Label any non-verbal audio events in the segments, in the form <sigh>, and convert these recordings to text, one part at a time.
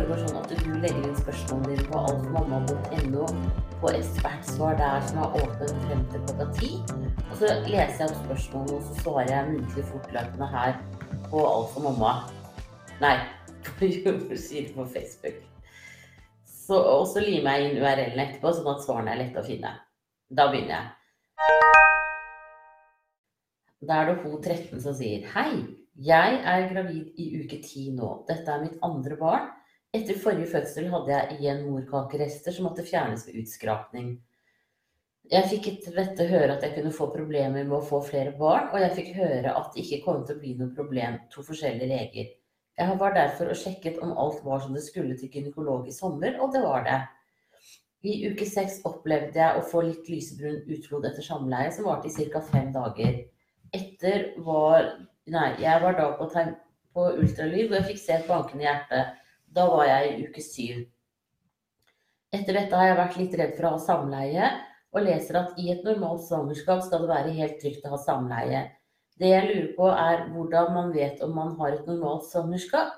foregår sånn at du legger inn spørsmålene dine på altformamma.no på ekspertsvar der som er åpent frem til klokka ti. Og så leser jeg opp spørsmålene, og så svarer jeg muntlig fortløpende her på Alt for mamma. Nei, <laughs> på jordmorsiden på Facebook. Så, og så limer jeg inn URL-en etterpå, sånn at svarene er lette å finne. Da begynner jeg. Da er det hun 13 som sier Hei, jeg er gravid i uke 10 nå. Dette er mitt andre barn. Etter forrige fødsel hadde jeg igjen morkakerester som måtte fjernes ved utskrapning. Jeg fikk etter dette høre at jeg kunne få problemer med å få flere barn, og jeg fikk høre at det ikke kom til å bli noe problem, to forskjellige leger. Jeg var derfor og sjekket om alt var som det skulle til gynekolog i sommer, og det var det. I uke seks opplevde jeg å få litt lysebrun utflod etter samleie, som varte i ca. fem dager. Etter var Nei, jeg var da på, på ultralyd, og jeg fikk se et bankende hjerte. Da var jeg i uke syv. Etter dette har jeg vært litt redd for å ha samleie, og leser at i et normalt svangerskap skal det være helt trygt å ha samleie. Det jeg lurer på er hvordan man vet om man har et normalt svangerskap.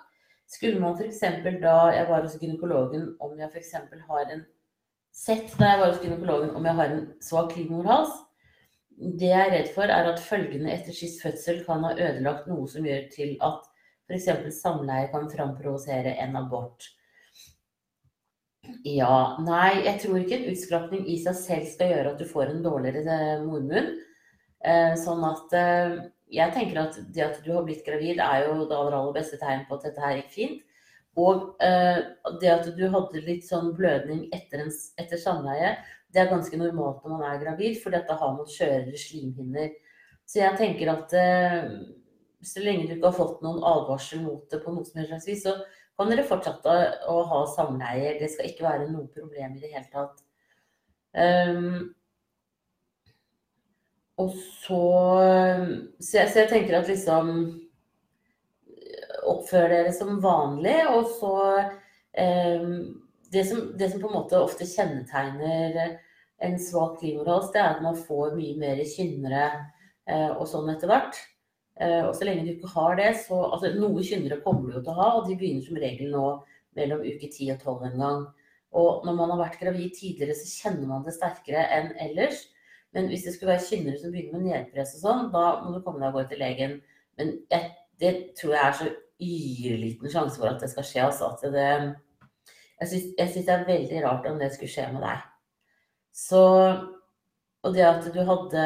Skulle man f.eks. da jeg var hos gynekologen, om jeg f.eks. har en sett da jeg var hos gynekologen om jeg har en svak livmorhals, det jeg er redd for, er at følgene etter sist fødsel kan ha ødelagt noe som gjør til at f.eks. samleie kan framprovosere en abort. Ja, nei, jeg tror ikke en utskrapning i seg selv skal gjøre at du får en dårligere eh, mormunn. Eh, sånn at eh, jeg tenker at det at du har blitt gravid, er jo det aller, aller beste tegn på at dette her gikk fint. Og det at du hadde litt sånn blødning etter, en, etter samleie, det er ganske normalt når man er gravid, for da har man skjørere slimhinner. Så jeg tenker at så lenge du ikke har fått noen advarsel mot det på noe som helst vis, så kan dere fortsette å ha samleie. Det skal ikke være noe problem i det hele tatt. Um, og så så jeg, så jeg, tenker at liksom Oppfør dere som vanlig, og så um, det som, det som, på en måte ofte kjennetegner en svak livmorhals, det er at man får mye mer kynnere uh, og sånn etter hvert. Eh, og så lenge du ikke har det, så altså Noe kynnere kommer du jo til å ha, og de begynner som regel nå mellom uke 10 og 12 en gang. Og når man har vært gravid tidligere, så kjenner man det sterkere enn ellers. Men hvis det skulle være kynnere som begynner med nedpress og sånn, da må du komme deg og gå til legen. Men jeg, det tror jeg er så yrliten sjanse for at det skal skje. Altså, at det, jeg syns det er veldig rart om det skulle skje med deg. Så Og det at du hadde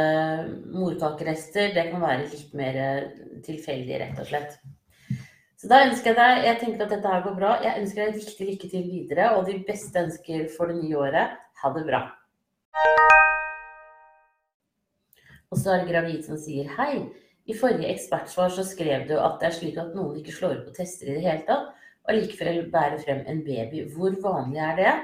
morkakerester, det kan være litt mer tilfeldig, rett og slett. Så da ønsker jeg deg Jeg tenker at dette her går bra. Jeg ønsker deg riktig lykke til videre, og de beste ønsker for det nye året. Ha det bra. Og så er det gravid som sier hei. I forrige ekspertsvar så skrev du at det er slik at noen ikke slår på tester i det hele tatt, og likevel bærer frem en baby. Hvor vanlig er det?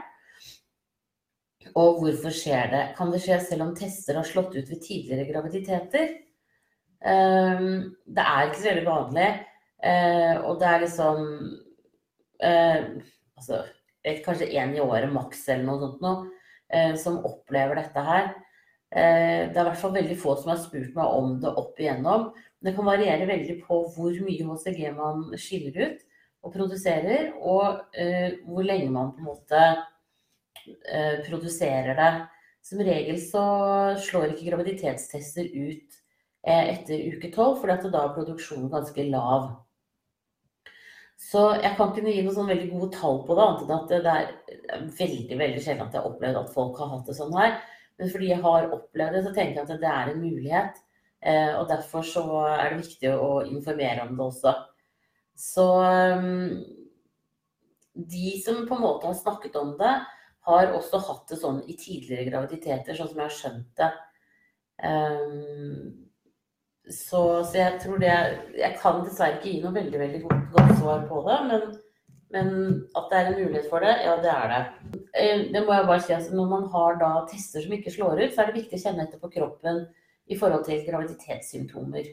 Og hvorfor skjer det? Kan det skje selv om tester har slått ut ved tidligere graviditeter? Um, det er ikke så veldig vanlig. Uh, og det er liksom uh, altså, Kanskje én i året maks eller noe sånt noe, uh, som opplever dette her. det er i hvert fall veldig få som har spurt meg om det opp igjennom. Det kan variere veldig på hvor mye HCG man skiller ut og produserer, og hvor lenge man på en måte produserer det. Som regel så slår ikke graviditetstester ut uh, etter uke 12, fordi at da er produksjonen ganske lav. Så jeg kan ikke gi noen sånn veldig gode tall på det, annet enn at det er veldig veldig sjelden at jeg har opplevd at folk har hatt det sånn her. Men fordi jeg har opplevd det, så tenker jeg at det er en mulighet. Og derfor så er det viktig å informere om det også. Så um, de som på en måte har snakket om det, har også hatt det sånn i tidligere graviditeter, sånn som jeg har skjønt det. Um, så, så, jeg tror det Jeg kan dessverre ikke gi noe veldig veldig godt, godt svar på det, men, men, at det er en mulighet for det, ja, det er det. Eh, det må jeg bare si, altså, Når man har da tester som ikke slår ut, så er det viktig å kjenne etter på kroppen i forhold til graviditetssymptomer.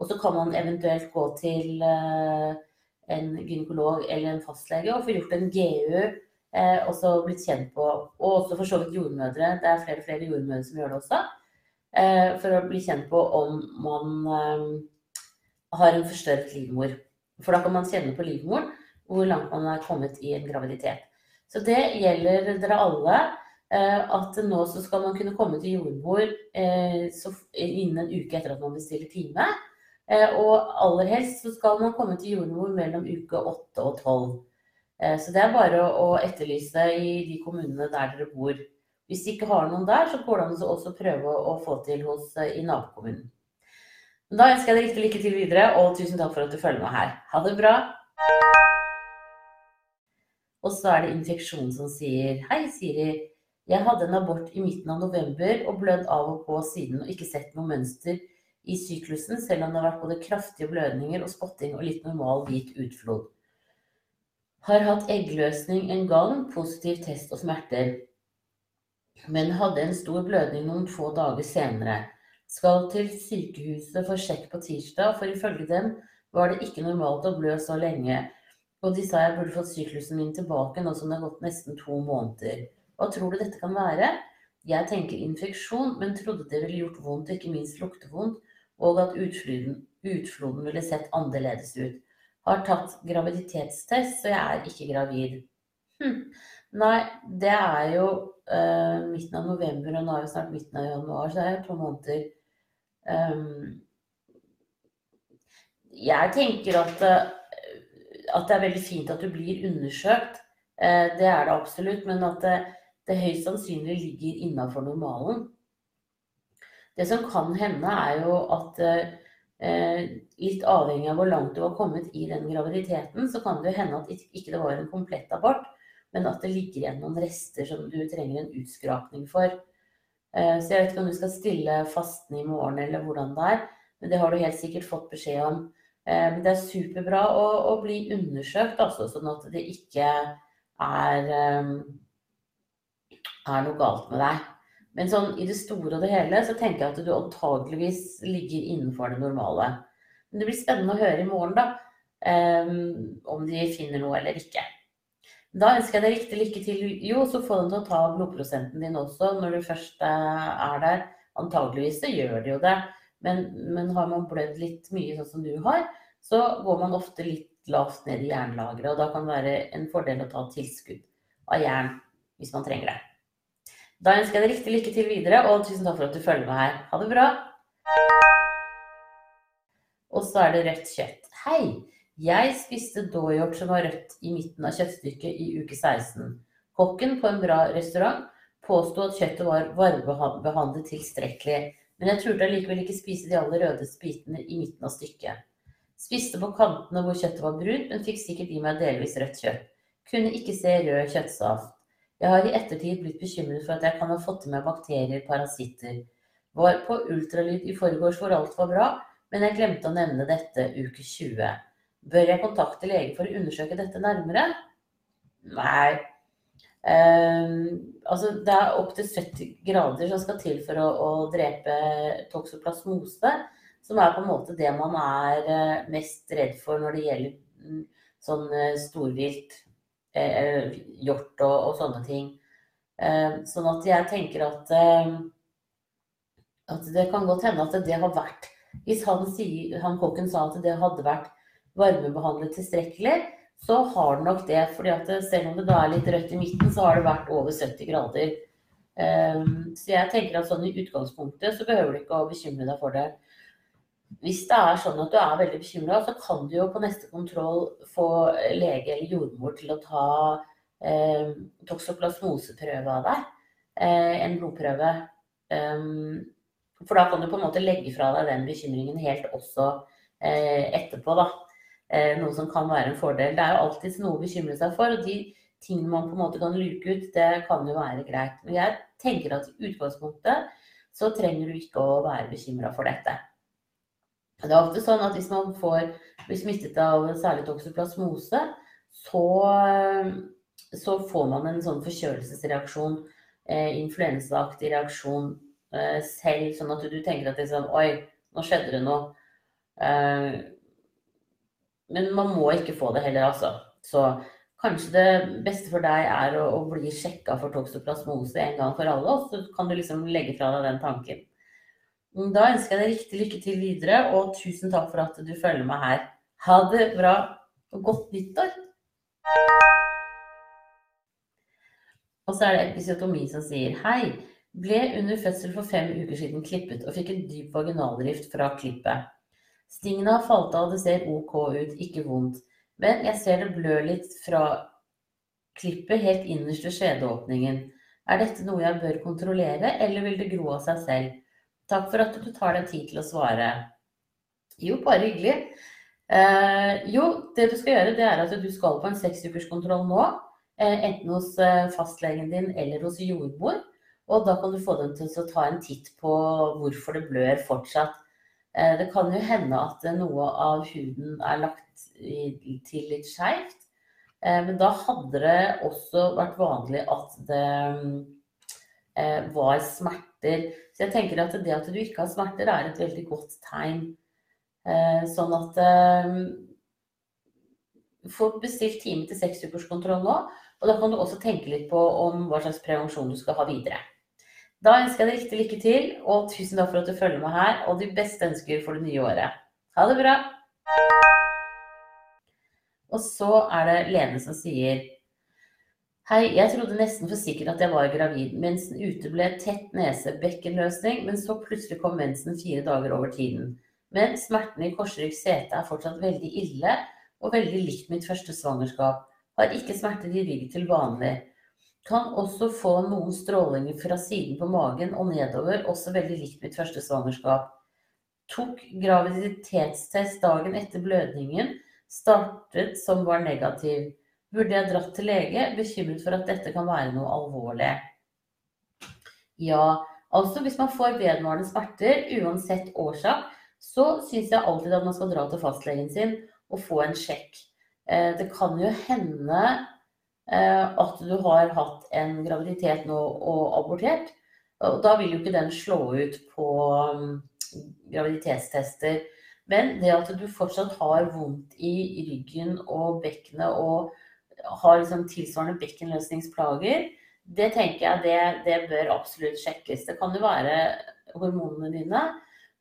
Og så kan man eventuelt gå til uh, en gynekolog eller en fastlege og få gjort en GU. Eh, også blitt kjent på Og også for så vidt jordmødre. Det er flere og flere jordmødre som gjør det også. Eh, for å bli kjent på om man eh, har en forstørret livmor. For da kan man kjenne på livmoren hvor langt man er kommet i en graviditet. Så det gjelder dere alle. Eh, at nå så skal man kunne komme til jordmor eh, innen en uke etter at man bestiller time. Eh, og aller helst så skal man komme til jordmor mellom uke 8 og 12. Så det er bare å etterlyse i de kommunene der dere bor. Hvis de ikke har noen der, så går det an å også prøve å få til hos i nabokommunen. Da ønsker jeg deg riktig lykke til videre, og tusen takk for at du følger med her. Ha det bra! Og så er det infeksjonen som sier Hei, Siri. Jeg hadde en abort i midten av november og blødd av og på siden og ikke sett noe mønster i syklusen, selv om det har vært både kraftige blødninger og spotting og litt normal hvit utflod. Har hatt eggløsning en gang, positiv test og smerter. Men hadde en stor blødning noen få dager senere. Skal til sykehuset for sjekk på tirsdag, for ifølge dem var det ikke normalt å blø så lenge og de sa jeg burde fått syklusen min tilbake nå som det har gått nesten to måneder. Hva tror du dette kan være? Jeg tenker infeksjon, men trodde det ville gjort vondt ikke minst luktevondt, og at utfloden, utfloden ville sett annerledes ut. Har tatt graviditetstest, så jeg er ikke gravid. Hm. Nei, det er jo uh, midten av november, og nå er vi snart midten av januar, så det er jo to måneder. Um, jeg tenker at uh, at det er veldig fint at du blir undersøkt. Uh, det er det absolutt, men at det, det høyst sannsynlig ligger innafor normalen. Det som kan hende, er jo at eh, litt avhengig av hvor langt du har kommet i den graviditeten, så kan det hende at ikke det var en komplett abort, men at det ligger igjen noen rester som du trenger en utskrapning for. Eh, så jeg vet ikke om du skal stille fasten i morgen eller hvordan det er, men det har du helt sikkert fått beskjed om. Eh, men det er superbra å, å bli undersøkt, altså, sånn at det ikke er, eh, er noe galt med deg. Men sånn, i det store og det hele så tenker jeg at du antageligvis ligger innenfor det normale. Men det blir spennende å høre i morgen, da, um, om de finner noe eller ikke. Da ønsker jeg deg riktig lykke til. Jo, så få dem til å ta blodprosenten din også når du først er der. Antageligvis så gjør de jo det. Men, men, har man blødd litt mye sånn som du har, så går man ofte litt lavt ned i jernlageret. Og da kan det være en fordel å ta tilskudd av jern hvis man trenger det. Da ønsker jeg deg riktig lykke til videre, og tusen takk for at du følger med her. Ha det bra! Og så er det rødt kjøtt. Hei! Jeg spiste dåhjort som var rødt i midten av kjøttstykket i uke 16. Kokken på en bra restaurant påsto at kjøttet var varmebehandlet tilstrekkelig men jeg turte allikevel ikke spise de aller rødeste bitene i midten av stykket. Spiste på kantene hvor kjøttet var brunt, men fikk sikkert i meg delvis rødt kjøtt. Kunne ikke se rød kjøttsaft. Jeg har i ettertid blitt bekymret for at jeg kan ha fått i meg bakterier, parasitter. Var på ultralyd i forgårs hvor alt var bra, men jeg glemte å nevne dette uke 20. Bør jeg kontakte lege for å undersøke dette nærmere? Nei, Um, altså det er opptil 70 grader som skal til for å, å drepe toksoplasmose, som er på en måte det man er uh, mest redd for når det gjelder um, sånn uh, storvilt, hjort og, og, sånne ting. Eh, sånn at jeg tenker at, at det kan godt hende at det har vært Hvis han, sier, han kokken sa at det hadde vært varmebehandlet tilstrekkelig, så har det nok det. fordi at selv om det da er litt rødt i midten, så har det vært over 70 grader. Eh, så jeg tenker at sånn i utgangspunktet så behøver du ikke å bekymre deg for det. Hvis det er sånn at du er veldig bekymra, så kan du jo på neste kontroll få lege eller jordmor til å ta eh, toksoplasmoseprøve av deg. Eh, en blodprøve. Um, for da kan du på en måte legge fra deg den bekymringen helt også eh, etterpå, da. Eh, noe som kan være en fordel. Det er jo alltid noe å bekymre seg for, og de tingene man på en måte kan luke ut, det kan jo være greit. Men jeg tenker at i utgangspunktet så trenger du ikke å være bekymra for dette. Det er ofte sånn at hvis man får, blir smittet av særlig toksoplasmose, så, så, får man en sånn forkjølelsesreaksjon, eh, influensaaktig reaksjon eh, selv, sånn at du, du tenker at liksom, Oi, nå skjedde det noe. Eh, men man må ikke få det heller, altså. Så kanskje det beste for deg er å, å bli sjekka for toksoplasmose en gang for alle, og så kan du liksom legge fra deg den tanken. Da ønsker jeg deg riktig lykke til videre, og tusen takk for at du følger meg her. Ha det bra, og godt nyttår! Og så er det episiotomi som sier hei. Ble under fødsel for fem uker siden klippet og fikk en dyp vaginalrift fra klippet. Stingene har falt av, det ser ok ut, ikke vondt. Men jeg ser det blør litt fra klippet helt innerst ved skjedeåpningen. Er dette noe jeg bør kontrollere, eller vil det gro av seg selv? Takk for at du tar deg tid til å svare. Jo, bare hyggelig. Eh, jo, det du skal gjøre, det er at du skal på en seksukerskontroll nå. Eh, enten hos eh, fastlegen din eller hos jordmor. Og da kan du få dem til å ta en titt på hvorfor det blør fortsatt. Eh, det kan jo hende at noe av huden er lagt til litt skeivt. Eh, men da hadde det også vært vanlig at det eh, var smerter. Så jeg tenker at det at du ikke har smerter, er et veldig godt tegn. Sånn at Få bestilt time til seksukerskontroll nå. Og da kan du også tenke litt på om hva slags prevensjon du skal ha videre. Da ønsker jeg deg riktig lykke til, og tusen takk for at du følger med her. Og de beste ønsker for det nye året. Ha det bra! Og så er det Lene som sier Hei, jeg trodde nesten for sikkert at jeg var gravid. Mensen uteble, tett nese, bekkenløsning, men så plutselig kom mensen fire dager over tiden. Men smertene i korsrygg sete er fortsatt veldig ille, og veldig likt mitt første svangerskap. Har ikke smerter i rygg til vanlig. Kan også få noen strålinger fra siden på magen og nedover, også veldig likt mitt første svangerskap. Tok graviditetstest dagen etter blødningen. Startet som var negativ. Burde jeg dratt til lege? Bekymret for at dette kan være noe alvorlig. Ja, altså hvis man får vedvarende smerter, uansett årsak, så syns jeg alltid at man skal dra til fastlegen sin og få en sjekk. Eh, det kan jo hende Eh, at du har hatt en graviditet nå og abortert. Og da vil jo ikke den slå ut på mm, graviditetstester. Men det at du fortsatt har vondt i ryggen og bekkenet og har liksom tilsvarende bekkenløsningsplager, det tenker jeg det, det, bør absolutt sjekkes. Det kan jo være hormonene dine,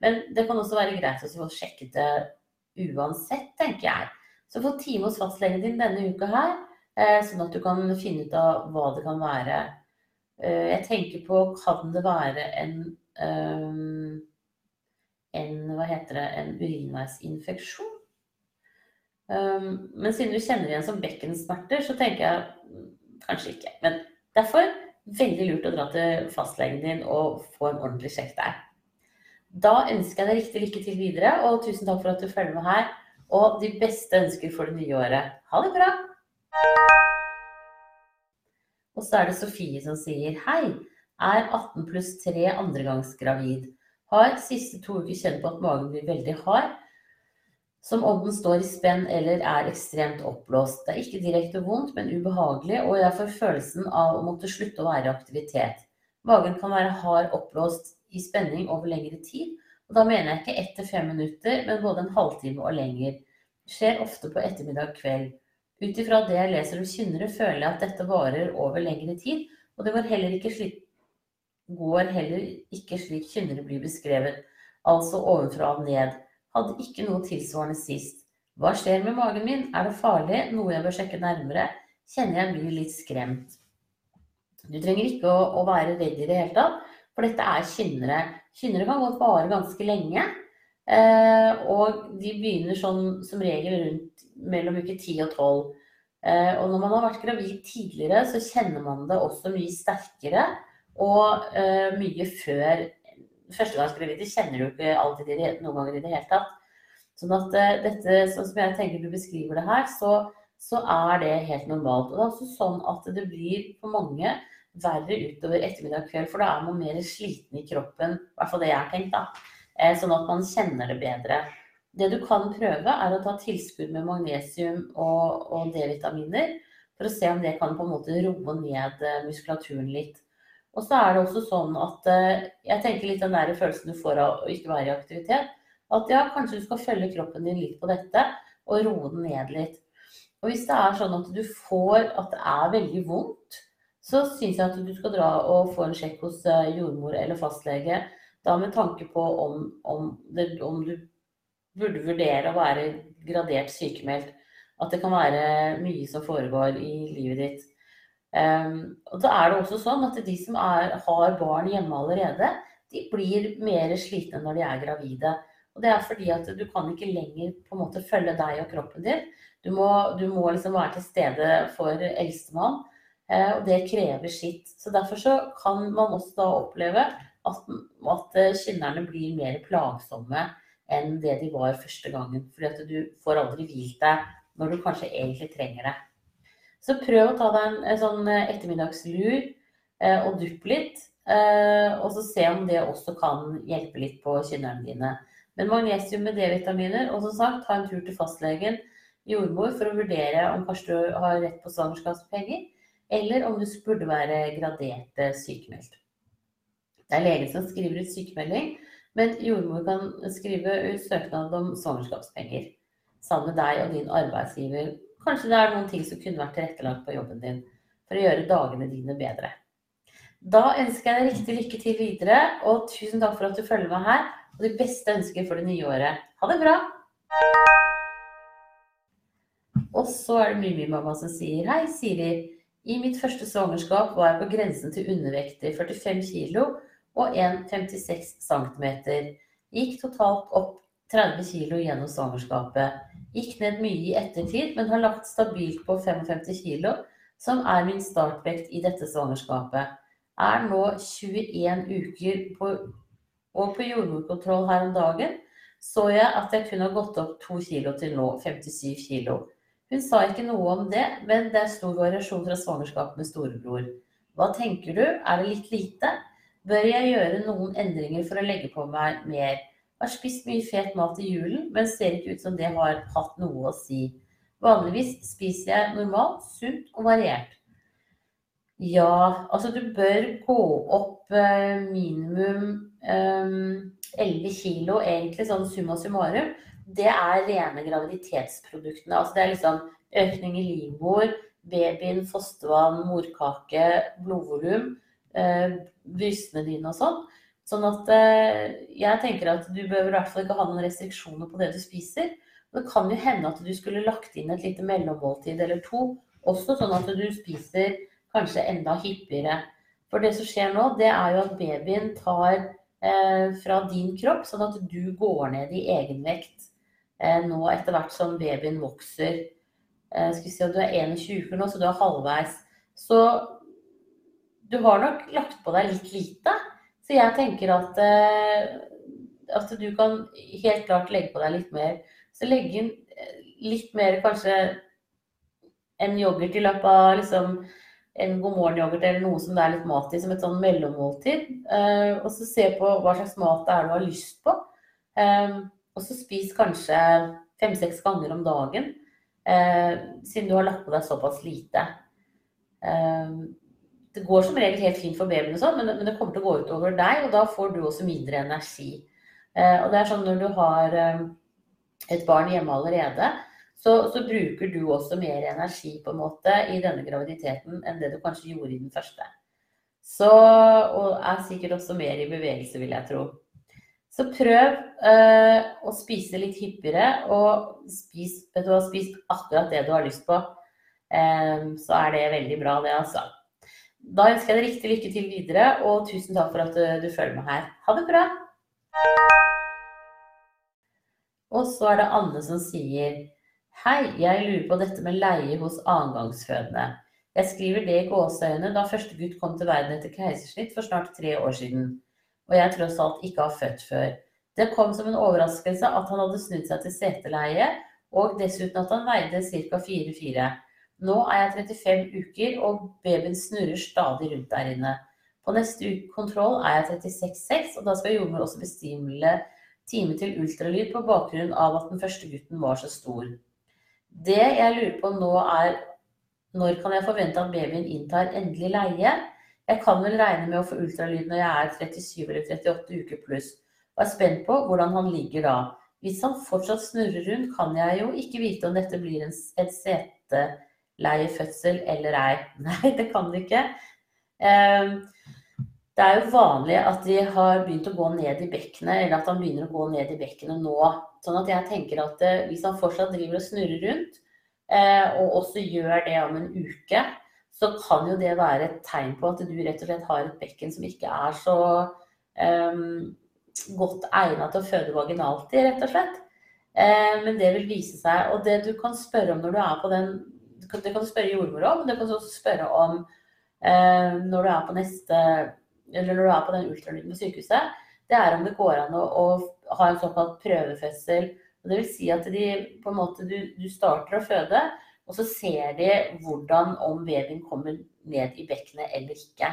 men det kan også være greit å få sjekket det uansett, tenker jeg. Så få time hos fastlegen din denne uka her. Eh, sånn at du kan finne ut av hva det kan være. Eh, jeg tenker på kan det være en, eh, en hva heter det, en urinveisinfeksjon? Men siden du kjenner igjen som bekkensmerter, så tenker jeg mm, kanskje ikke. Men derfor veldig lurt å dra til fastlegen din og få en ordentlig sjekk der. Da ønsker jeg deg riktig lykke til videre, og tusen takk for at du følger med her. Og de beste ønsker for det nye året. Ha det bra! Og så er det Sofie som sier hei. Er 18 pluss 3 andregangsgravid. Har siste to uker kjent på at magen blir veldig hard. Som om den står i spenn eller er ekstremt oppblåst. Det er ikke direkte vondt, men ubehagelig, og jeg får følelsen av å måtte slutte å være i aktivitet. Magen kan være hard oppblåst i spenning over lengre tid. Og da mener jeg ikke ett til fem minutter, men både en halvtime og lenger. Det skjer ofte på ettermiddag kveld. Ut ifra det jeg leser om kynnere, føler jeg at dette varer over lengre tid, og det går heller ikke slik, går heller ikke slik kynnere blir beskrevet, altså ovenfra og ned. Hadde ikke noe tilsvarende sist. Hva skjer med magen min? Er det farlig? Noe jeg bør sjekke nærmere? Kjenner jeg blir litt skremt. Du trenger ikke å, å være redd i det hele tatt, for dette er kynnere. Kynnere kan godt vare ganske lenge. Eh, og de begynner sånn som regel rundt mellom uke 10 og 12. Eh, og når man har vært gravid tidligere, så kjenner man det også mye sterkere og eh, mye før Førstegangsgravide kjenner du ikke alltid det, noen ganger i det hele tatt. Sånn at eh, dette, sånn som jeg tenker du beskriver det her, så, så er det helt normalt. Og det er også sånn at det blir for mange verre utover ettermiddag kveld, for da er man mer sliten i kroppen. I hvert fall det jeg har tenkt, da. Sånn at man kjenner det bedre. Det du kan prøve, er å ta tilskudd med magnesium og, og D-vitaminer for å se om det kan på en måte roe ned eh, muskulaturen litt. Og så er det også sånn at eh, jeg tenker litt den der følelsen du får av å ikke være i aktivitet. At ja, kanskje du skal følge kroppen din litt på dette og roe den ned litt. Og hvis det er sånn at du får at det er veldig vondt, så syns jeg at du skal dra og få en sjekk hos eh, jordmor eller fastlege. Da med tanke på om, om, det, om du burde vurdere å være gradert sykemeldt. At det kan være mye som foregår i livet ditt. Um, og da er det også sånn at de som er, har barn hjemme allerede, de blir mer slitne når de er gravide. Og det er fordi at du kan ikke lenger på en måte følge deg og kroppen din. Du må, du må liksom være til stede for eldstemann, uh, og det krever sitt. Så derfor så kan man også da oppleve at, at kynnerne blir mer plagsomme enn det de var første gangen. Fordi at du får aldri hvilt deg når du kanskje egentlig trenger det. Så prøv å ta deg en, en sånn eh, ettermiddagslur eh, og dupp litt. Eh, og så se om det også kan hjelpe litt på kynnerne dine. Men magnesium med D-vitaminer, og som sagt, ta en tur til fastlegen, jordmor, for å vurdere om kanskje du har rett på svangerskapspenger, eller om du burde være gradert sykemeldt. Det er legen som skriver ut sykemelding, men jordmor kan skrive ut søknad om svangerskapspenger sammen med deg og din arbeidsgiver. Kanskje det er noen ting som kunne vært tilrettelagt på jobben din for å gjøre dagene dine bedre. Da ønsker jeg deg riktig lykke til videre, og tusen takk for at du følger meg her. Og de beste ønsker for det nye året. Ha det bra! Og så er det Mimimamma som sier Hei, Siri. I mitt første svangerskap var jeg på grensen til undervektig 45 kg og 1,56 cm. Gikk totalt opp 30 kg gjennom svangerskapet. Gikk ned mye i ettertid, men har lagt stabilt på 55 kg, som er min startvekt i dette svangerskapet. Er nå 21 uker på, og på jordmorkontroll her om dagen så jeg at jeg kunne har gått opp 2 kg til nå 57 kg. Hun sa ikke noe om det, men det er stor variasjon fra svangerskap med storebror. Hva tenker du, er det litt lite? Bør jeg gjøre noen endringer for å legge på meg mer? Har spist mye fet mat i julen, men ser ikke ut som det har hatt noe å si. Vanligvis spiser jeg normalt, sunt og variert. Ja, altså du bør gå opp eh, minimum eh, 11 kilo, egentlig sånn summa summarum. Det er rene graviditetsproduktene. Altså det er liksom økning i livmor, babyen, fostervann, morkake, blodvolum, eh, brystene dine og sånn. Sånn at eh, jeg tenker at du bør i hvert fall ikke ha noen restriksjoner på det du spiser. Det kan jo hende at du skulle lagt inn et lite mellommåltid eller to også, sånn at du spiser kanskje enda hyppigere. For det som skjer nå, det er jo at babyen tar eh, fra din kropp, sånn at du går ned i egenvekt eh, nå etter hvert som babyen vokser. Eh, skal vi si at Du er 21 uker nå, så du er halvveis. Så du har nok lagt på deg litt lite. Så jeg tenker at, eh, at du kan helt klart legge på deg litt mer. Så legge inn eh, litt mer kanskje en yoghurt i løpet av liksom, en god morgen-yoghurt eller noe som det er litt mat i, som et sånn mellommåltid. Uh, og så se på hva slags mat det er du har lyst på. Uh, og så spis kanskje fem-seks ganger om dagen, uh, siden du har lagt på deg såpass lite det går som regel helt fint for babyen, og sånn, men, men, det kommer til å gå ut over deg, og da får du også mindre energi. Eh, og det er sånn når du har eh, et barn hjemme allerede, så, så, bruker du også mer energi på en måte i denne graviditeten enn det du kanskje gjorde i den første. Så, og er sikkert også mer i bevegelse, vil jeg tro. Så prøv eh, å spise litt hyppigere, og spis, du, spis akkurat det du har lyst på. Eh, så er det veldig bra, det, altså. Da ønsker jeg deg riktig lykke til videre, og tusen takk for at du, du følger med her. Ha det bra! Og så er det Anne som sier Hei, jeg lurer på dette med leie hos annengangsfødende. Jeg skriver det i gåseøyne da første gutt kom til verden etter keisersnitt for snart tre år siden, og jeg tross alt ikke har født før. Det kom som en overraskelse at han hadde snudd seg til seteleie, og dessuten at han veide ca. 4-4. Nå er jeg 35 uker, og babyen snurrer stadig rundt der inne. På neste kontroll er jeg 36,6, og da skal jordmor også bestimle time til ultralyd på bakgrunn av at den første gutten var så stor. Det jeg lurer på nå er når kan jeg forvente at babyen inntar endelig leie? Jeg kan vel regne med å få ultralyd når jeg er 37 eller 38 uker pluss, og er spent på hvordan han ligger da. Hvis han fortsatt snurrer rundt, kan jeg jo ikke vite om dette blir en, et sete lei fødsel eller ei. <laughs> Nei, det kan det ikke. Ehm, det er jo vanlig at de har begynt å gå ned i bekkenet, eller at han begynner å gå ned i bekkenet nå. Sånn at jeg tenker at eh, hvis han fortsatt driver og snurrer rundt, eh, og også gjør det om en uke, så kan jo det være et tegn på at du rett og slett har et bekken som ikke er så um, godt egnet til å føde vaginalt i, rett og slett. Eh, men det vil vise seg. Og det du kan spørre om når du er på den Det kan du spørre jordmor om, men det kan du også spørre om eh, når du er på neste eller når du er på den ultralyden på sykehuset, det er om det går an å, å ha en såkalt prøvefødsel. Det vil si at de, på en måte, du, du, starter å føde, og så ser de hvordan om babyen kommer ned i bekkenet eller ikke.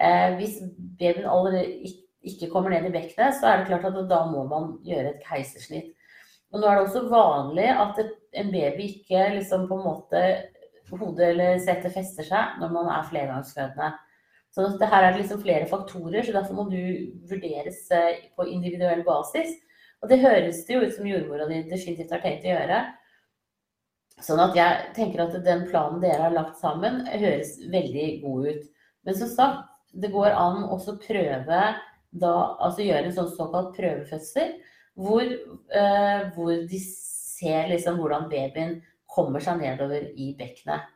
Eh, hvis babyen allerede ikke kommer ned i bekkenet, så er det klart at da må man gjøre et keisersnitt. Og nå er det også vanlig at et, en baby ikke liksom på en måte hodet eller setet fester seg når man er flergangsfødende. Så det her er det liksom flere faktorer, så derfor må du vurderes eh, på individuell basis. Og det høres det jo ut som jordmora di definitivt har tenkt å gjøre. Sånn at jeg tenker at den planen dere har lagt sammen, høres veldig god ut. Men som sagt, det går an å prøve da, altså gjøre en sånn såkalt prøvefødsel, hvor, eh, hvor de ser liksom hvordan babyen kommer seg nedover i bekkenet.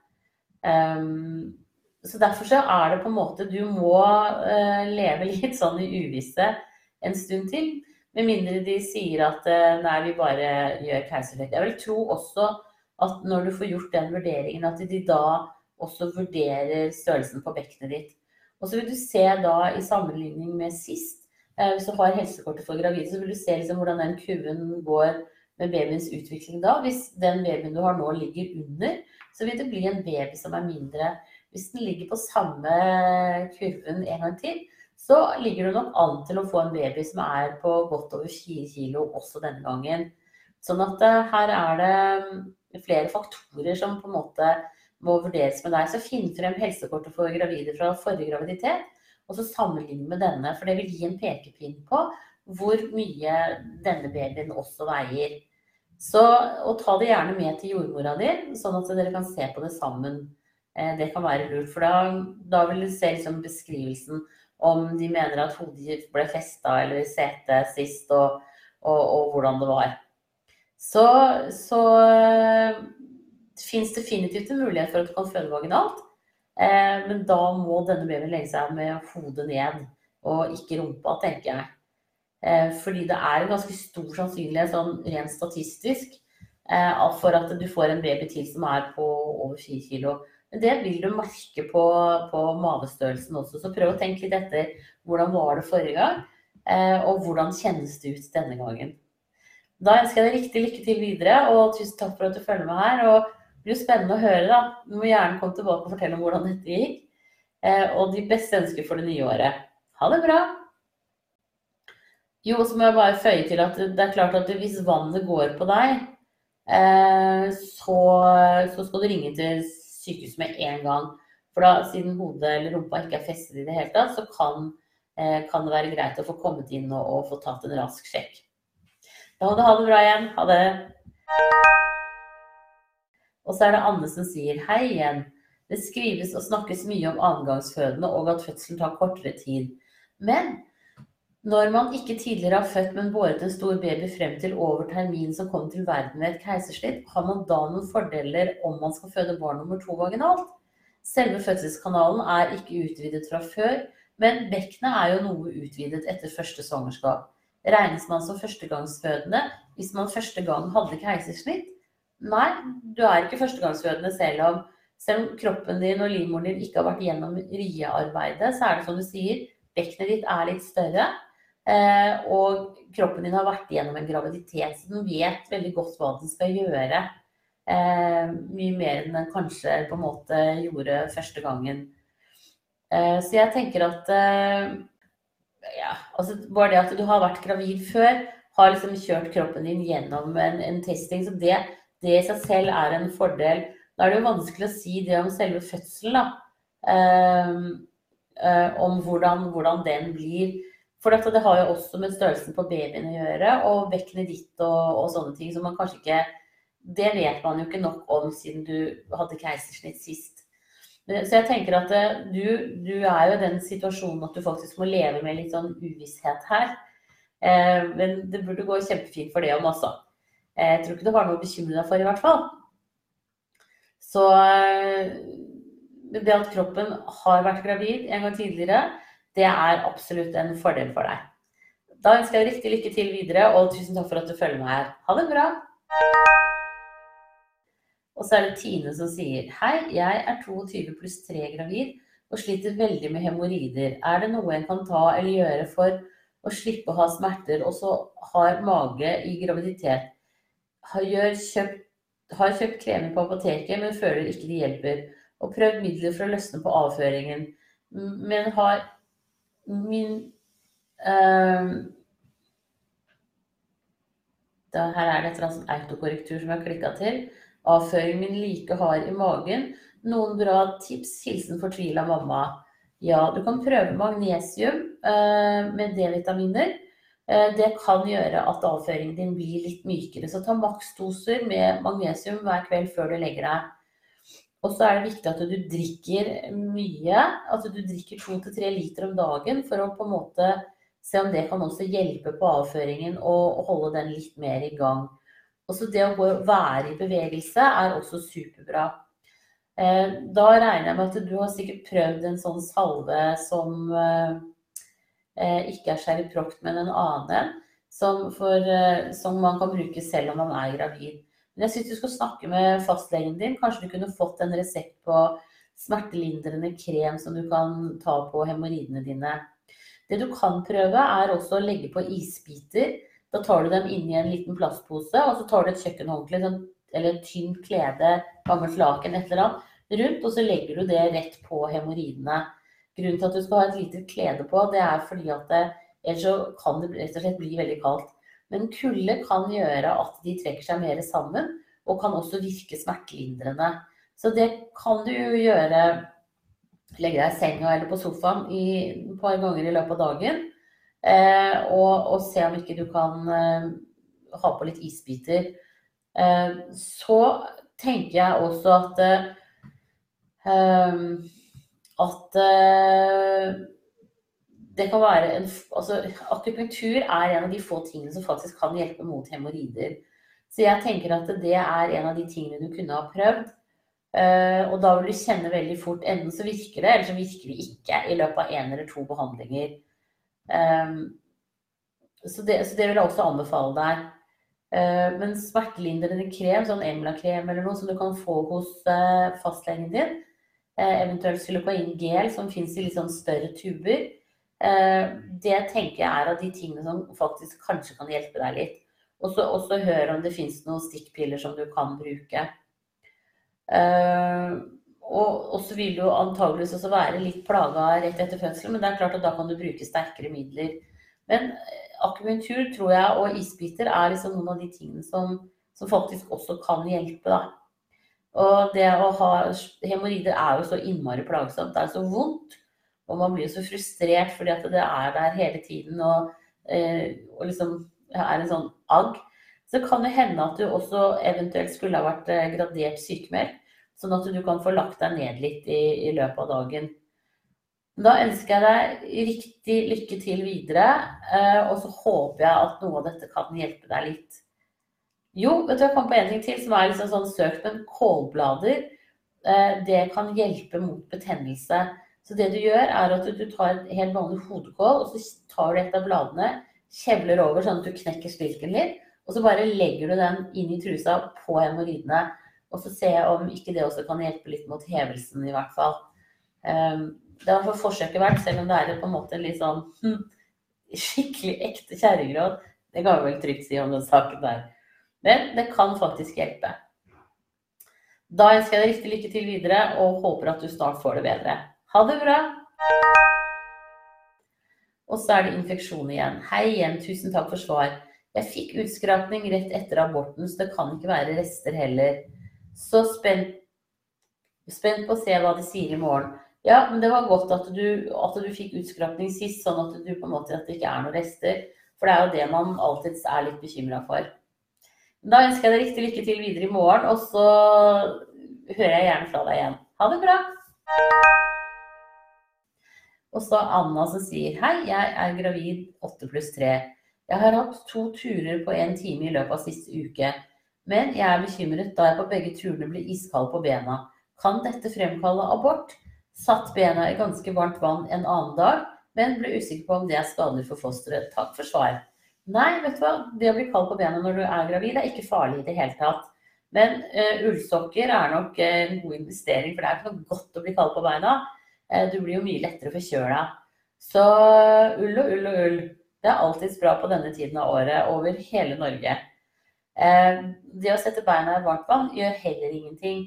Um, så derfor så er det på en måte Du må uh, leve <laughs> litt sånn i uvisse en stund til. Med mindre de sier at uh, nei, vi bare gjør keisersnitt. Jeg vil tro også at når du får gjort den vurderingen, at de da også vurderer størrelsen på bekkenet ditt. Og så vil du se da i sammenligning med sist, uh, hvis du har helsekortet for gravide, så vil du se liksom hvordan den kurven går med babyens utvikling da. Hvis den babyen du har nå ligger under, så vil det bli en baby som er mindre hvis den ligger på samme kurven en gang til, så ligger du nok an til å få en baby som er på godt over 4 kilo også denne gangen. Sånn at uh, her er det mm, flere faktorer som på en måte må vurderes med deg. Så finn frem helsekortet for gravide fra forrige graviditet, og så sammenlign med denne. For det vil gi en pekepinn på hvor mye denne babyen også veier. Så, og ta det gjerne med til jordmora di, sånn at dere kan se på det sammen. Eh, det kan være lurt. For da, da vil du se liksom beskrivelsen om de mener at hodet ble festa eller i setet sist, og, og, og, hvordan det var. Så, så uh, fins definitivt en mulighet for at du kan føde vaginalt. Eh, men da må denne babyen legge seg med hodet ned, og ikke rumpa, tenker jeg. Eh, fordi det er en ganske stor sannsynlighet, sånn rent statistisk, eh, for at du får en baby til som er på over 4 kilo. Men det vil du merke på, på, mavestørrelsen også. Så prøv å tenke litt etter hvordan var det forrige gang, eh, og hvordan kjennes det ut denne gangen. Da ønsker jeg deg riktig lykke til videre, og tusen takk for at du følger med her. og Det blir spennende å høre. da. Du må gjerne komme tilbake og fortelle om hvordan dette gikk. Og de beste ønsker for det nye året. Ha det bra! Jo, og så må jeg bare føye til at det er klart at hvis vannet går på deg, eh, så, så skal du ringe til sykehuset med en gang. For da, siden hodet eller rumpa ikke er festet i det hele tatt, så kan, eh, kan, det være greit å få kommet inn og, og få tatt en rask sjekk. Da må du ha det bra igjen. Ha det. Og så er det Anne som sier hei igjen. Det skrives og snakkes mye om annengangsfødende og at fødselen tar kortere tid. Men når man ikke tidligere har født, men båret en stor baby frem til over termin som kom til verden ved et keisersnitt, har man da noen fordeler om man skal føde barn nummer to vaginalt? Selve fødselskanalen er ikke utvidet fra før, men bekkenet er jo noe utvidet etter første svangerskap. Regnes man som førstegangsfødende hvis man første gang hadde keisersnitt? Nei, du er ikke førstegangsfødende selv om, selv om kroppen din og livmoren din ikke har vært gjennom riearbeidet, så er det som du sier, bekkenet ditt er litt større. Eh, og kroppen din har vært gjennom en graviditet, så den vet veldig godt hva den skal gjøre. Eh, mye mer enn den kanskje på en måte gjorde første gangen. Eh, så jeg tenker at ja, altså bare det at du har vært gravid før, har liksom kjørt kroppen din gjennom en, en testing. Så det, det, i seg selv er en fordel. Da er det jo vanskelig å si det om selve fødselen, da. Om hvordan, hvordan, den blir. For dette, det har jo også med størrelsen på babyen å gjøre, og vektene ditt og, og, sånne ting. Så man kanskje ikke Det vet man jo ikke nok om siden du hadde keisersnitt sist. Så jeg tenker at du, du, er jo i den situasjonen at du faktisk må leve med litt sånn uvisshet her. Men det burde gå kjempefint for det om Eh, Jeg tror ikke du har noe å bekymre deg for, i hvert fall. Så det at kroppen har vært gravid en gang tidligere, det er absolutt en fordel for deg. Da ønsker jeg riktig lykke til videre, og tusen takk for at du følger meg her. Ha det bra! Og så er det Tine som sier Hei, jeg er 22 pluss 3 gravid og sliter veldig med hemoroider. Er det noe en kan ta eller gjøre for å slippe å ha smerter, og så har mage i graviditet? Har kjøpt, har kjøpt kremer på apoteket, men føler ikke de hjelper. Og prøvd midler for å løsne på avføringen, men har min øh, da, Her er det et eller annet sånn autokorrektur som jeg har klikka til. Avføringen min like hard i magen. Noen bra tips? Hilsen fortvila mamma. Ja, du kan prøve magnesium uh, med D-vitaminer. Eh, det kan gjøre at avføringen din blir litt mykere. Så ta maksdoser med magnesium hver kveld før du legger deg. Og så er det viktig at du drikker mye. At du drikker to til tre liter om dagen for å på en måte se om det kan også hjelpe på avføringen og holde den litt mer i gang. Også det å være i bevegelse er også superbra. Eh, da regner jeg med at du har sikkert prøvd en sånn salve som eh, eh, ikke er Sherry men en annen. Som, som, man kan bruke selv om man er gravid. Men jeg syns du skal snakke med fastlegen din. Kanskje du kunne fått en resept på smertelindrende krem som du kan ta på hemoroidene dine. Det du kan prøve, er også å legge på isbiter da tar du dem inni en liten plastpose, og så tar du et kjøkkenhåndkle sånn, eller et tynt klede, gammelt laken, et eller annet, rundt, og så legger du det rett på hemoroidene. Grunnen til at du skal ha et lite klede på, det er fordi at det, ellers så kan det rett og slett bli veldig kaldt. Men kulde kan gjøre at de trekker seg mer sammen, og kan også virke smertelindrende. Så det kan du gjøre Legge deg i senga eller på sofaen i, et par ganger i løpet av dagen. Eh, og, og, se om ikke du kan eh, ha på litt isbiter. Eh, så tenker jeg også at at det kan være en altså, Akupunktur er en av de få tingene som faktisk kan hjelpe mot hemoroider. Så jeg tenker at det er en av de tingene du kunne ha prøvd. Uh, og da vil du kjenne veldig fort enten så virker det, eller så virker det ikke i løpet av én eller to behandlinger. Um, så, det, så, det, vil jeg også anbefale deg. Uh, men smertelindrende krem, sånn Emla-krem eller noe som du kan få hos uh, fastlegen din, eventuelt Silokain gel som fins i litt sånn større tuber, det tenker jeg er av de tingene som faktisk kanskje kan hjelpe deg litt. Og så hør om det fins noen stikkpiller som du kan bruke. Uh, og, så vil du antageligvis også være litt plaga rett etter fødselen, men det er klart at da kan du bruke sterkere midler. Men akumentur akupunktur tror jeg, og isbiter er liksom noen av de tingene som, som faktisk også kan hjelpe. da. Og det å ha hemoroider er jo så innmari plagsomt. Det er så vondt. Og man blir jo så frustrert fordi at det er der hele tiden og, eh, og liksom er en sånn agg. Så kan det hende at du også eventuelt skulle ha vært eh, gradert sykemeldt. Sånn at du kan få lagt deg ned litt i, i løpet av dagen. Da ønsker jeg deg riktig lykke til videre, eh, og så håper jeg at noe av dette kan hjelpe deg litt. Jo, vet du, jeg kom på en ting til som er liksom sånn søkt, men kålblader det kan hjelpe mot betennelse. Så det du gjør, er at du tar et helt vanlig hodekål, og så tar du et av bladene, kjevler over sånn at du knekker stilken litt, og så bare legger du den inn i trusa på hemoroidene. Og så ser jeg om ikke det også kan hjelpe litt mot hevelsen, i hvert fall. Um, det har for forsøket vært, selv om det er på en måte litt sånn hm, skikkelig ekte kjerringråd. Det kan vi vel trygt si om den saken der. Men det kan faktisk hjelpe. Da ønsker jeg deg riktig lykke til videre, og håper at du snart får det bedre. Ha det bra! Og så er det infeksjon igjen. Hei igjen, tusen takk for svar. Jeg fikk utskrapning rett etter aborten, så det kan ikke være rester heller. Så spent, spent på å se hva de sier i morgen. Ja, men det var godt at du, at du fikk utskrapning sist, sånn at du måte at det ikke er noen rester. For det er jo det man alltid er litt bekymra for. Da ønsker jeg deg riktig lykke til videre i morgen, og så hører jeg gjerne fra deg igjen. Ha det bra! Og så Anna som sier hei, jeg er gravid 8 pluss 3. Jeg har hatt to turer på en time i løpet av siste uke. Men jeg er bekymret da jeg på begge turene ble iskald på bena. Kan dette fremkalle abort? Satt bena i ganske varmt vann en annen dag, men ble usikker på om det er skadelig for fosteret. Takk for svar. Nei, vet du hva. Det å bli kald på bena når du er gravid, er ikke farlig i det hele tatt. Men uh, ullsokker er nok uh, en god investering, for det er ikke noe godt å bli kald på beina. Uh, du blir jo mye lettere forkjøla. Så ull og ull og ull. Det er alltids bra på denne tiden av året over hele Norge. Det å sette beina i varmt vann gjør heller ingenting.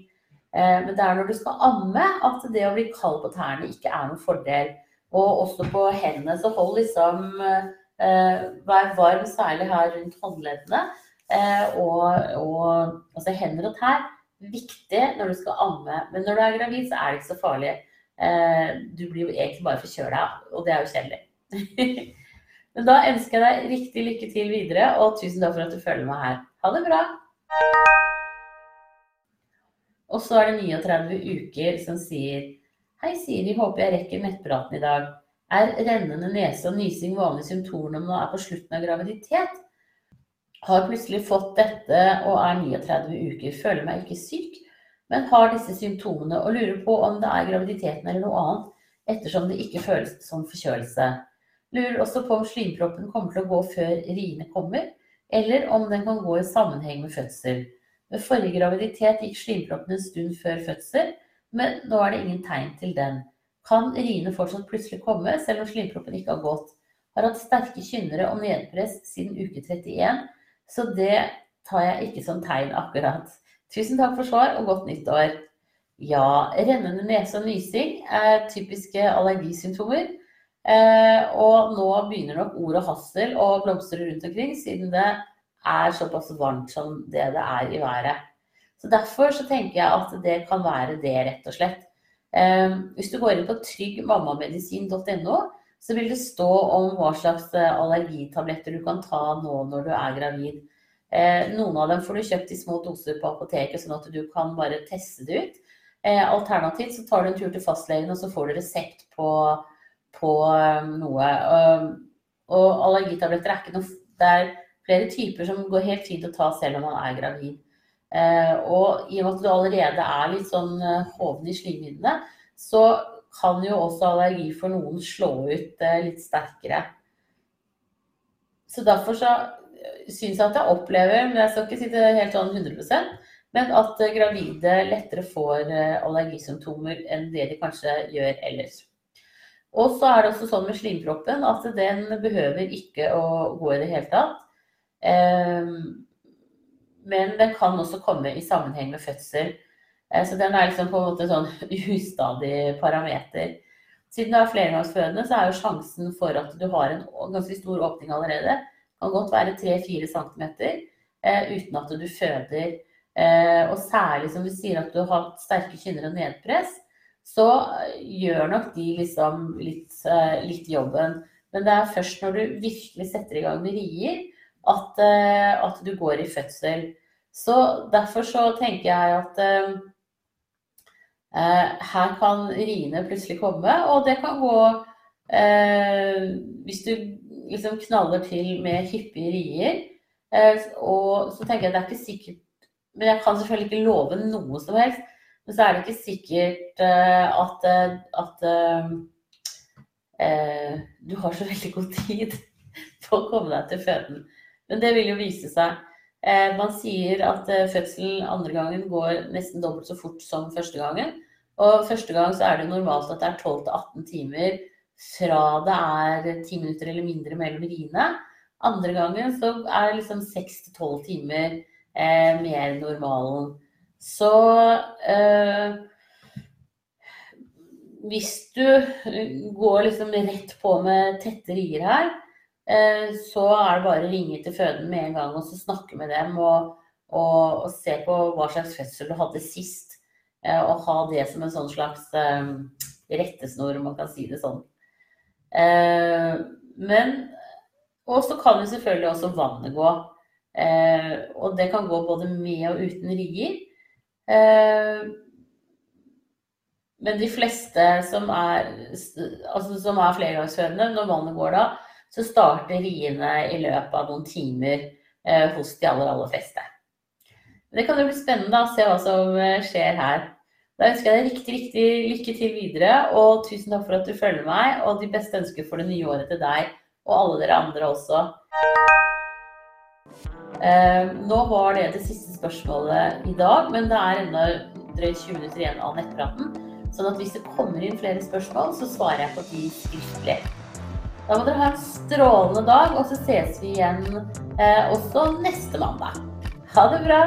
Men det er når du skal amme at det å bli kald på tærne ikke er noen fordel. Og også på hendene. Så hold liksom Vær varm, særlig her rundt håndleddene. Eh, og, og altså hender og tær viktig når du skal amme. Men når du er gravid, så er det ikke så farlig. Eh, du blir jo egentlig bare forkjøla, og det er jo kjedelig. <laughs> Men da ønsker jeg deg riktig lykke til videre, og tusen takk for at du følger meg her. Ha det bra! Og så er det 39 uker som sier Hei, Siri, håper jeg rekker nettpraten i dag. Er rennende nese og nysing vanlige symptomer når man er på slutten av graviditet? Har plutselig fått dette og er 39 uker. Føler meg ikke syk, men har disse symptomene og lurer på om det er graviditeten eller noe annet, ettersom det ikke føles som forkjølelse. Lurer også på om slimproppen kommer til å gå før riene kommer, eller om den kan gå i sammenheng med fødsel. Ved forrige graviditet gikk slimproppen en stund før fødsel, men nå er det ingen tegn til den. Kan riene fortsatt plutselig komme, selv om slimproppen ikke har gått? Har hatt sterke kynnere og nedpress siden uke 31 så det tar jeg ikke som tegn akkurat. Tusen takk for svar, og godt nyttår. Ja, rennende nese og nysing er typiske allergisymptomer. Eh, og nå begynner nok ord og hassel å blomstre rundt omkring, siden det er såpass varmt som det det er i været. Så Derfor så tenker jeg at det kan være det, rett og slett. Eh, hvis du går inn på tryggmammamedisin.no, så vil det stå om hva slags eh, allergitabletter du kan ta nå når du er gravid. Eh, noen av dem får du kjøpt i små doser på apoteket, sånn at du kan bare teste det ut. Eh, alternativt så tar du en tur til fastlegen, og så får du resept på, på noe. Og allergitabletter er ikke noe Det er flere typer som går helt fint å ta selv om man er gravid. Og i og med at du allerede er litt sånn hoven i slimhinnene, så kan jo også allergi for noen slå ut eh, litt sterkere. Så derfor så eh, syns at jeg opplever, men jeg skal ikke si det helt sånn 100% men at eh, gravide lettere får allergisymptomer enn det de kanskje gjør ellers. Og så er det også sånn med slimproppen at den behøver ikke å gå i det hele tatt. Men den kan også komme i sammenheng med fødsel. Eh, så den er liksom på en måte sånn <laughs> ustadig parameter. Siden du er flergangsfødende, så er jo sjansen for at du har en ganske stor åpning allerede, kan godt være 3-4 cm eh, uten at du føder. Eh, og særlig som du sier at du har sterke kynner og nedpress, så gjør nok de liksom litt, eh, litt, jobben. Men det er først når du virkelig setter i gang med rier, at, eh, at du går i fødsel. Så derfor så tenker jeg at eh, Eh, her kan riene plutselig komme, og det kan gå eh, Hvis du liksom knaller til med hyppige rier, eh, og så tenker jeg det er ikke sikkert Men jeg kan selvfølgelig ikke love noe som helst. Men så er det ikke sikkert at, at uh, du har så veldig god tid <laughs> på å komme deg til føden. Men det vil jo vise seg. Uh, man sier at eh, fødselen andre gangen går nesten dobbelt så fort som første gangen. Og første gang så er det normalt at det er 12-18 timer fra det er ti minutter eller mindre mellom riene. Andre gangen så er det liksom 6-12 timer eh, mer normalen. Så eh, hvis du går liksom rett på med tette rier her, Eh, så er det bare å ringe til føden med en gang og så snakke med dem og, og, og se på hva slags fødsel du hadde sist. Eh, og ha det som en sånn slags eh, rettesnor, om man kan si det sånn. Men Og så kan jo selvfølgelig også vannet gå. Og det kan gå både med og uten rier. Men de fleste som er, altså som er flergangsfødende, når vannet går da, så starter riene i løpet av noen timer eh, hos de aller, aller fleste. Det kan jo bli spennende å se hva som eh, skjer her. Da ønsker jeg deg riktig, riktig lykke til videre, og tusen takk for at du følger meg. Og de beste ønsker for det nye året til deg og alle dere andre også. Eh, nå var det det siste spørsmålet i dag, men det er ennå drøyt 20 minutter igjen av nettpraten. Sånn at hvis det kommer inn flere spørsmål, så svarer jeg på de skriftlig. Da må dere ha en strålende dag, og så ses vi igjen eh, også neste mandag. Ha det bra!